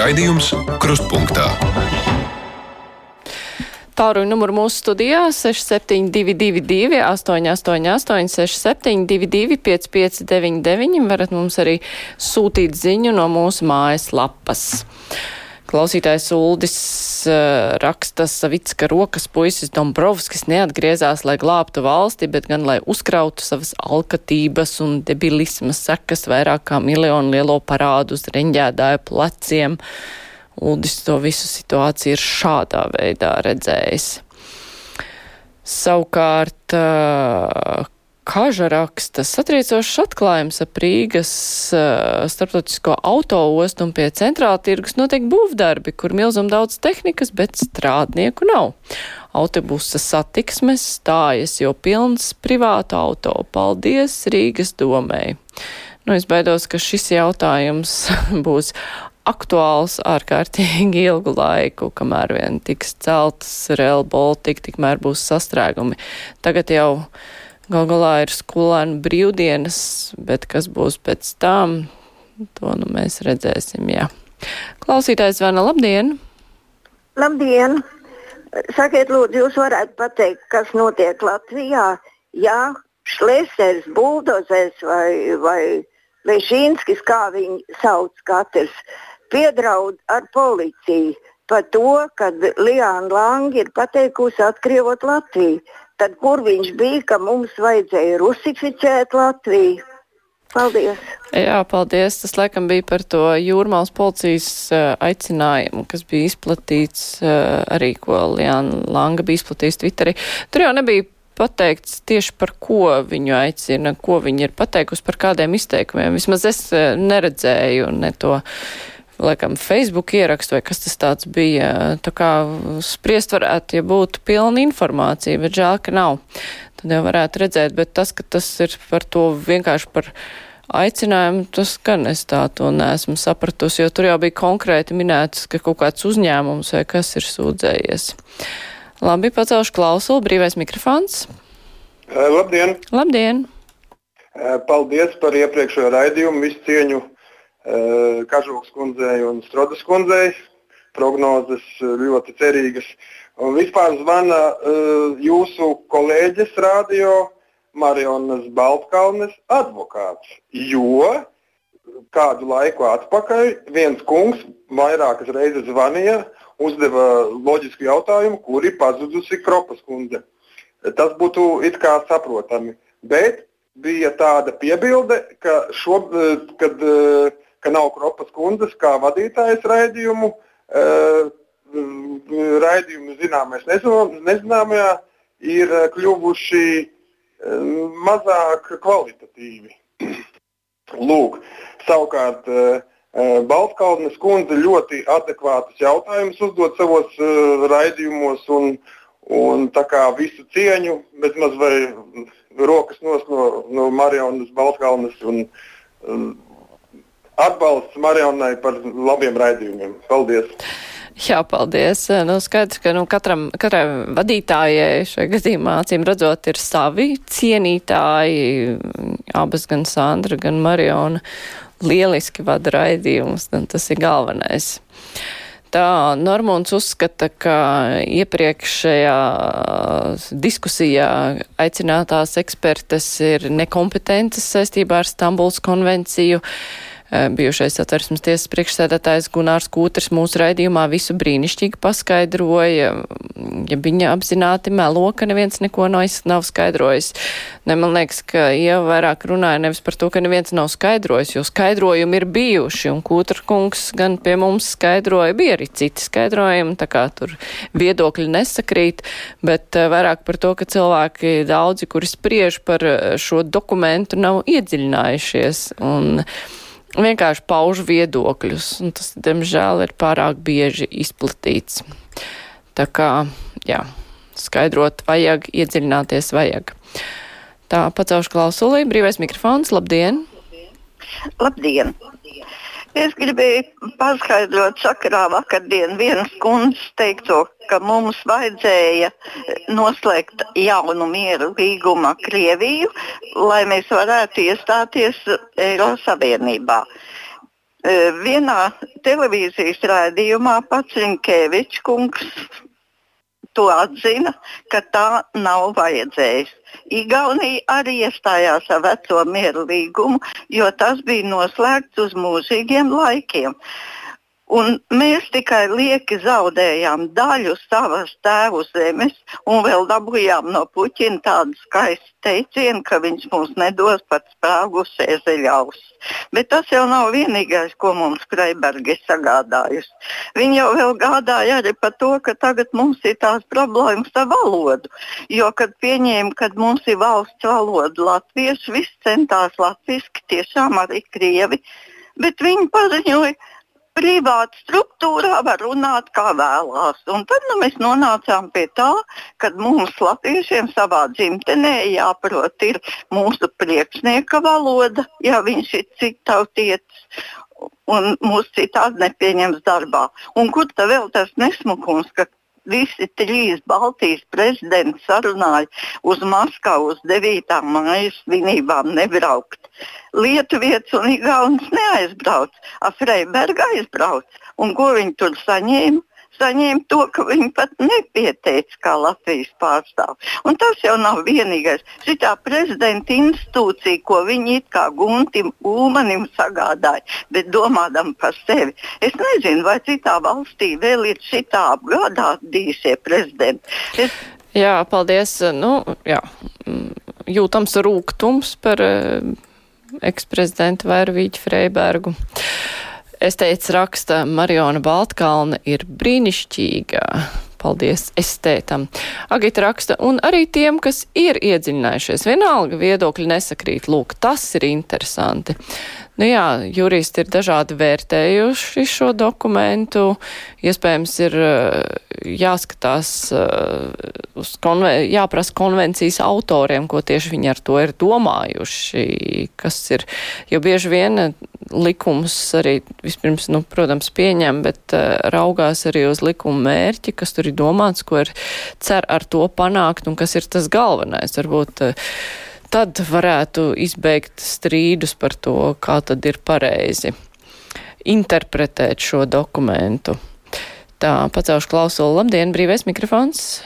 Raidījums Krustpunktā. Tālruņa numuru mūsu studijā 6722, 888, 672, 559, varat mums arī sūtīt ziņu no mūsu mājas lapas. Klausītājs Uldis uh, raksta Savicka rokas puisis Dombrovskis neatgriezās, lai glābtu valsti, bet gan lai uzkrautu savas alkatības un debilismas sekas vairāk kā miljonu lielo parādu uz reņģēdāju pleciem. Uldis to visu situāciju ir šādā veidā redzējis. Savukārt, uh, Kaža raksta satriecošs atklājums ap Rīgas uh, starptautisko autoostu un pie centrāla tirgus notiek būvdarbi, kur milzum daudz tehnikas, bet strādnieku nav. Autobusa satiksmes stājas, jo pilns privāta auto. Paldies Rīgas domēji. Nu, es baidos, ka šis jautājums būs aktuāls ārkārtīgi ilgu laiku, kamēr vien tiks celtas Rail Baltica, tikmēr būs sastrēgumi. Tagad jau Gal galā ir skolēnu brīvdienas, bet kas būs pēc tam, to nu mēs redzēsim, jā. Klausītājs Vana, labdien! Labdien! Sakiet, lūdzu, jūs varētu pateikt, kas notiek Latvijā, ja Šlesers, Buldozers vai, vai Lešīnskis, kā viņi sauc katrs, piedraud ar policiju par to, ka Liāna Lange ir pateikusi atkrievot Latviju tad kur viņš bija, ka mums vajadzēja rusificēt Latviju? Paldies! Jā, paldies. Tas laikam bija par to jūrmālas policijas uh, aicinājumu, kas bija izplatīts uh, arī, ko Liana Langa bija izplatījis Twitterī. Tur jau nebija pateikts tieši par ko viņu aicina, ko viņi ir pateikusi, par kādiem izteikumiem. Vismaz es uh, neredzēju ne to laikam, Facebook ierakstu vai kas tas tāds bija. Tā kā spriest varētu, ja būtu pilna informācija, bet žēl, ka nav. Tad jau varētu redzēt, bet tas, ka tas ir par to vienkārši par aicinājumu, tas gan es tā to neesmu sapratusi, jo tur jau bija konkrēti minēts, ka kaut kāds uzņēmums vai kas ir sūdzējies. Labi, pacelšu klausulu, brīvais mikrofons. Labdien! Labdien! Paldies par iepriekšējo raidījumu, visu cieņu Eh, Kažoks kundzei un Strodas kundzei. Prognozes ļoti cerīgas. Un vispār zvana jūsu kolēģis radio Marionas Baltkalnes advokāts. Jo kādu laiku atpakaļ viens kungs vairākas reizes zvanīja, uzdeva loģisku jautājumu, kur ir pazudusi Kropas kundze. Tas būtu it kā saprotami. Bet bija tāda piebilde, ka šo, kad uh, ka nav Kropas kundzes kā vadītājas raidījumu. Uh, raidījumi zināmais nezināmajā ir kļuvuši uh, mazāk kvalitatīvi. Lūk, savukārt uh, Baltkalnes kundze ļoti adekvātus jautājumus uzdod savos raidījumos, un, un tā kā visu cieņu, bez maz vai rokas no, no Marijas Baltkalnes un atbalsts Marijonai par labiem raidījumiem. Paldies! Jā, paldies. Nu, skaidrs, ka nu, katram, katrai vadītājai šajā gadījumā, acīm redzot, ir savi cienītāji. Abas gan Sandra, gan Marijona lieliski vada raidījumus, un tas ir galvenais. Tā Normons uzskata, ka iepriekšējā diskusijā aicinātās ekspertes ir nekompetentas saistībā ar Stambuls konvenciju. Uh, bijušais satversmes tiesas priekšsēdētājs Gunārs Kūters mūsu raidījumā visu brīnišķīgi paskaidroja. Ja viņa apzināti melo, ka neviens neko nav skaidrojis. Ne, man liekas, ka Ieva vairāk runāja nevis par to, ka neviens nav skaidrojis, jo skaidrojumi ir bijuši, un Kūtra kungs gan pie mums skaidroja, bija arī citi skaidrojumi, tā kā tur viedokļi nesakrīt, bet eh, vairāk par to, ka cilvēki daudzi, kuri spriež par eh, šo dokumentu, nav iedziļinājušies. Un, vienkārši pauž viedokļus, un tas, diemžēl, ir pārāk bieži izplatīts. Tā kā, jā, skaidrot vajag, iedziļināties vajag. Tā pacelšu klausulī, brīvais mikrofons, labdien! Labdien! Es gribēju paskaidrot sakarā vakardien vienas kundzes teikto, ka mums vajadzēja noslēgt jaunu mieru līgumu ar Krieviju, lai mēs varētu iestāties Eiropas Savienībā. vienā televīzijas rādījumā pats Rinkēvičs kungs to atzina, ka tā nav vajadzējis. Igaunija arī iestājās ar veco mieru līgumu, jo tas bija noslēgts uz mūžīgiem laikiem. Uh, Un mēs tikai lieki zaudējām daļu savas tēvu zemes un vēl dabūjām no Puķina tādu skaistu teicienu, ka viņš mums nedos pat sprāgus ezeļaus. Bet tas jau nav vienīgais, ko mums Kreibergi sagādājusi. Viņa jau vēl gādāja arī par to, ka tagad mums ir tās problēmas ar valodu. Jo, kad pieņēma, ka mums ir valsts valoda latviešu, viss centās latviski, tiešām arī krievi, bet viņi paziņoja, privāta struktūrā var runāt kā vēlās. Un tad nu, mēs nonācām pie tā, ka mums, latviešiem, savā dzimtenē jāprot ir mūsu priekšnieka valoda, ja viņš ir citautietis. Un mūsu citādi nepieņems darbā. Un kur tad vēl tas nesmukums, ka visi trīs Baltijas prezidenti sarunāja uz Maskavu uz 9. māja svinībām nebraukt. Lietuvietis un Igaunis neaizbrauc, Freiberga aizbrauc. Un ko viņi tur saņēma? Saņēma to, ka viņi pat nepieteica kā Latvijas pārstāvji. Un tas jau nav vienīgais. Šitā prezidenta institūcija, ko viņi it kā Guntim Ulmanim sagādāja, bet domādam par sevi. Es nezinu, vai citā valstī vēl ir šitā apgādātījušie prezidenti. Es... Jā, paldies. Nu, jā. Jūtams rūgtums par eh, eksprezidentu Vairvīķu Freibergu. Es teicu, raksta Mariona Baltkalna ir brīnišķīga. Paldies estētam. Agita raksta, un arī tiem, kas ir iedziļinājušies, vienalga viedokļi nesakrīt. Lūk, tas ir interesanti. Nu jā, juristi ir dažādi vērtējuši šo dokumentu. Iespējams, ir eh, jāskatās eh, uz konven jāprasa konvencijas autoriem, ko tieši viņi ar to ir domājuši, kas ir, jo bieži vien likums arī vispirms, nu, protams, pieņem, bet uh, raugās arī uz likuma mērķi, kas tur ir domāts, ko ir cer ar to panākt un kas ir tas galvenais. Varbūt uh, tad varētu izbeigt strīdus par to, kā tad ir pareizi interpretēt šo dokumentu. Tā, pacaušu klausulu. Labdien, brīvais mikrofons.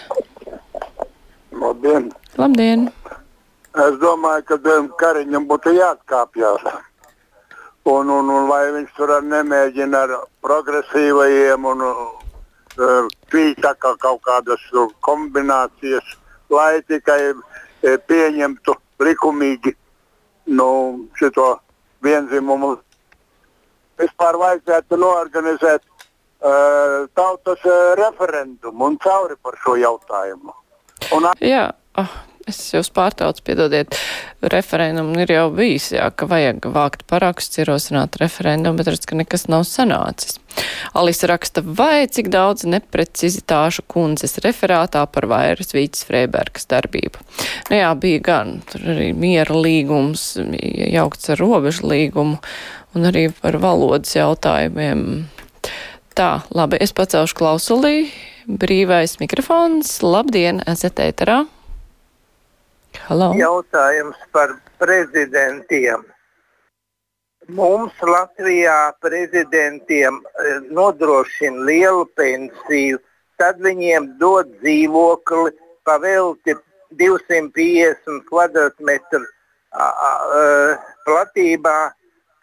Labdien. Labdien. Es domāju, ka Kariņam būtu jāatkāpjas Un, un, un vai viņš tur nemēģina ar progresīvajiem un uh, tā kā kaut kādas uh, kombinācijas, lai tikai uh, pieņemtu likumīgi nu, šo vienzimumu. Vispār vajadzētu norganizēt uh, tautas uh, referendumu un cauri par šo jautājumu. Un, Jā. Oh, Es jūs pārtaucu, piedodiet, referendumu ir jau bijis, jā, ka vajag vākt parakstus, ierosināt referendumu, bet redz, ka nekas nav sanācis. Alisa raksta, vai cik daudz neprecizitāšu kundzes referātā par vairas Vītas Freibergas darbību. Nu jā, bija gan, tur arī miera līgums, jaukts ar robežu līgumu un arī par valodas jautājumiem. Tā, labi, es pacelšu klausulī, brīvais mikrofons, labdien, esat ēterā. Hello. Jautājums par prezidentiem. Mums Latvijā prezidentiem eh, nodrošina lielu pensiju, tad viņiem dod dzīvokli pavelti 250 km2 platībā,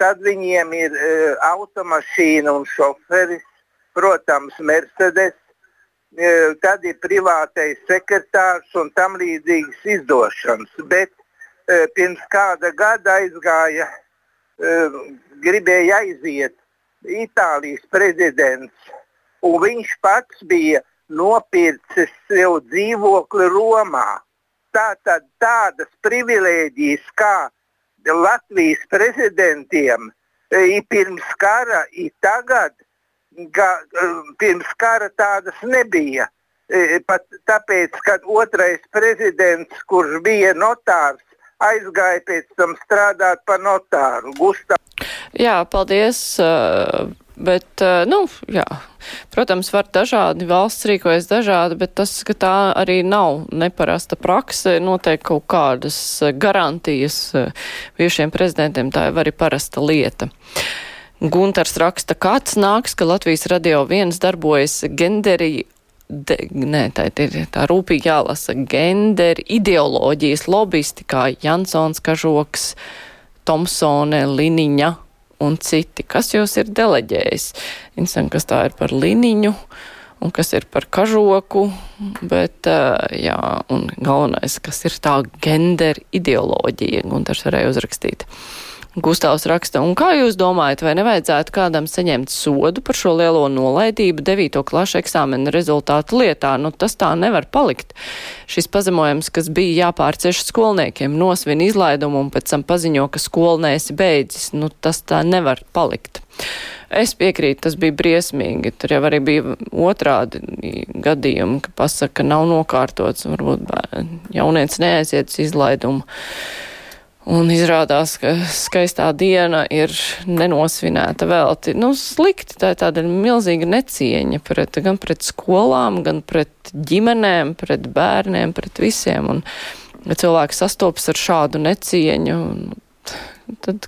tad viņiem ir uh, automašīna un šoferis, protams, Mercedes, tad ir privātais sekretārs un tam līdzīgas izdošanas. Bet e, pirms kāda gada aizgāja, e, gribēja aiziet Itālijas prezidents, un viņš pats bija nopircis sev dzīvokli Romā. Tātad tādas privilēģijas kā Latvijas prezidentiem ir pirms kara, ir tagad ka um, pirms kara tādas nebija. E, pat tāpēc, ka otrais prezidents, kurš bija notārs, aizgāja pēc tam strādāt par notāru. Gustav. Jā, paldies. Uh, bet, uh, nu, jā. Protams, var dažādi, valsts rīkojas dažādi, bet tas, ka tā arī nav neparasta prakse, noteikti kaut kādas garantijas uh, bijušiem prezidentiem, tā jau arī parasta lieta. Guntars raksta, kāds nāks, ka Latvijas radio viens darbojas genderi de, nē, tā ir tā rūpīgi jālasa, genderi ideoloģijas lobbyisti kā Jansons, Kažoks, Tomsone, Liniņa un citi. Kas jūs ir deleģējis? Interesanti, kas tā ir par Liniņu un kas ir par kažoku, bet, jā, un galvenais, kas ir tā gender ideoloģija, Guntars varēja uzrakstīt. Gustavs raksta, un kā jūs domājat, vai nevajadzētu kādam saņemt sodu par šo lielo nolaidību 9. klašu eksāmena rezultātu lietā? Nu, tas tā nevar palikt. Šis pazemojums, kas bija jāpārcieš skolniekiem, nosvin izlaidumu un pēc tam paziņo, ka skolnēsi beidzis, nu, tas tā nevar palikt. Es piekrītu, tas bija briesmīgi. Tur jau arī bija otrādi gadījumi, ka pasaka, nav nokārtots, varbūt jaunieci neaiziet uz izlaidumu. Un izrādās, ka skaistā diena ir nenosvinēta velti. Nu, slikti, tā ir tāda milzīga necieņa pret, gan pret skolām, gan pret ģimenēm, pret bērniem, pret visiem. Un, ja cilvēki sastopas ar šādu necieņu, tad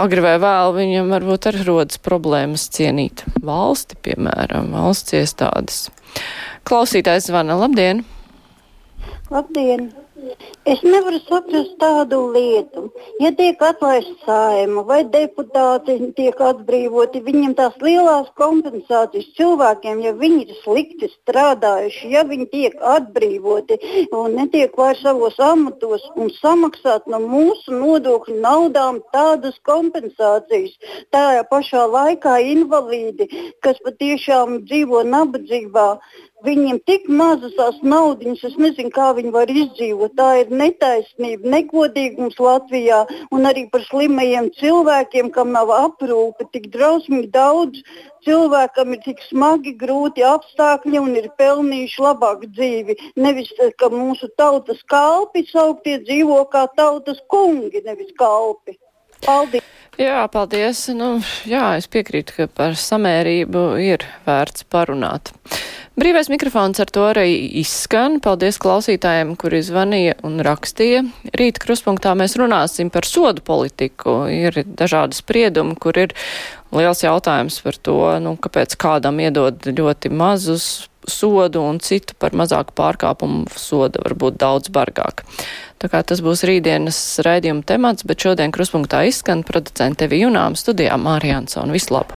agri vai vēl viņam varbūt arī rodas problēmas cienīt valsti, piemēram, valsts iestādes. Klausītājs zvana, labdien! Labdien! Es nevaru saprast tādu lietu. Ja tiek atlaists saima vai deputāti tiek atbrīvoti, viņiem tās lielās kompensācijas cilvēkiem, ja viņi ir slikti strādājuši, ja viņi tiek atbrīvoti un netiek vairs savos amatos un samaksāt no mūsu nodokļu naudām tādas kompensācijas. Tā pašā laikā invalīdi, kas patiešām dzīvo nabadzībā, Viņiem tik mazas tās naudas, es nezinu, kā viņi var izdzīvot. Tā ir netaisnība, negodīgums Latvijā un arī par slimajiem cilvēkiem, kam nav aprūpe. Tik drausmīgi daudz cilvēkam ir tik smagi, grūti apstākļi un ir pelnījuši labāku dzīvi. Nevis, ka mūsu tautas kalpi sauktie dzīvo kā tautas kungi, nevis kalpi. Paldies! Jā, paldies. Nu, jā, es piekrītu, ka par samērību ir vērts parunāt. Brīvais mikrofons ar to arī izskan. Paldies klausītājiem, kuri zvanīja un rakstīja. Rīt kruspunktā mēs runāsim par sodu politiku. Ir dažādi spriedumi, kur ir liels jautājums par to, nu, kāpēc kādam iedod ļoti mazus sodu un citu par mazāku pārkāpumu soda var būt daudz bargāk. Tā kā tas būs rītdienas raidījuma temats, bet šodien kruspunktā izskan producente Tevi Junām studijā Mārija Ansona. Vislabāk!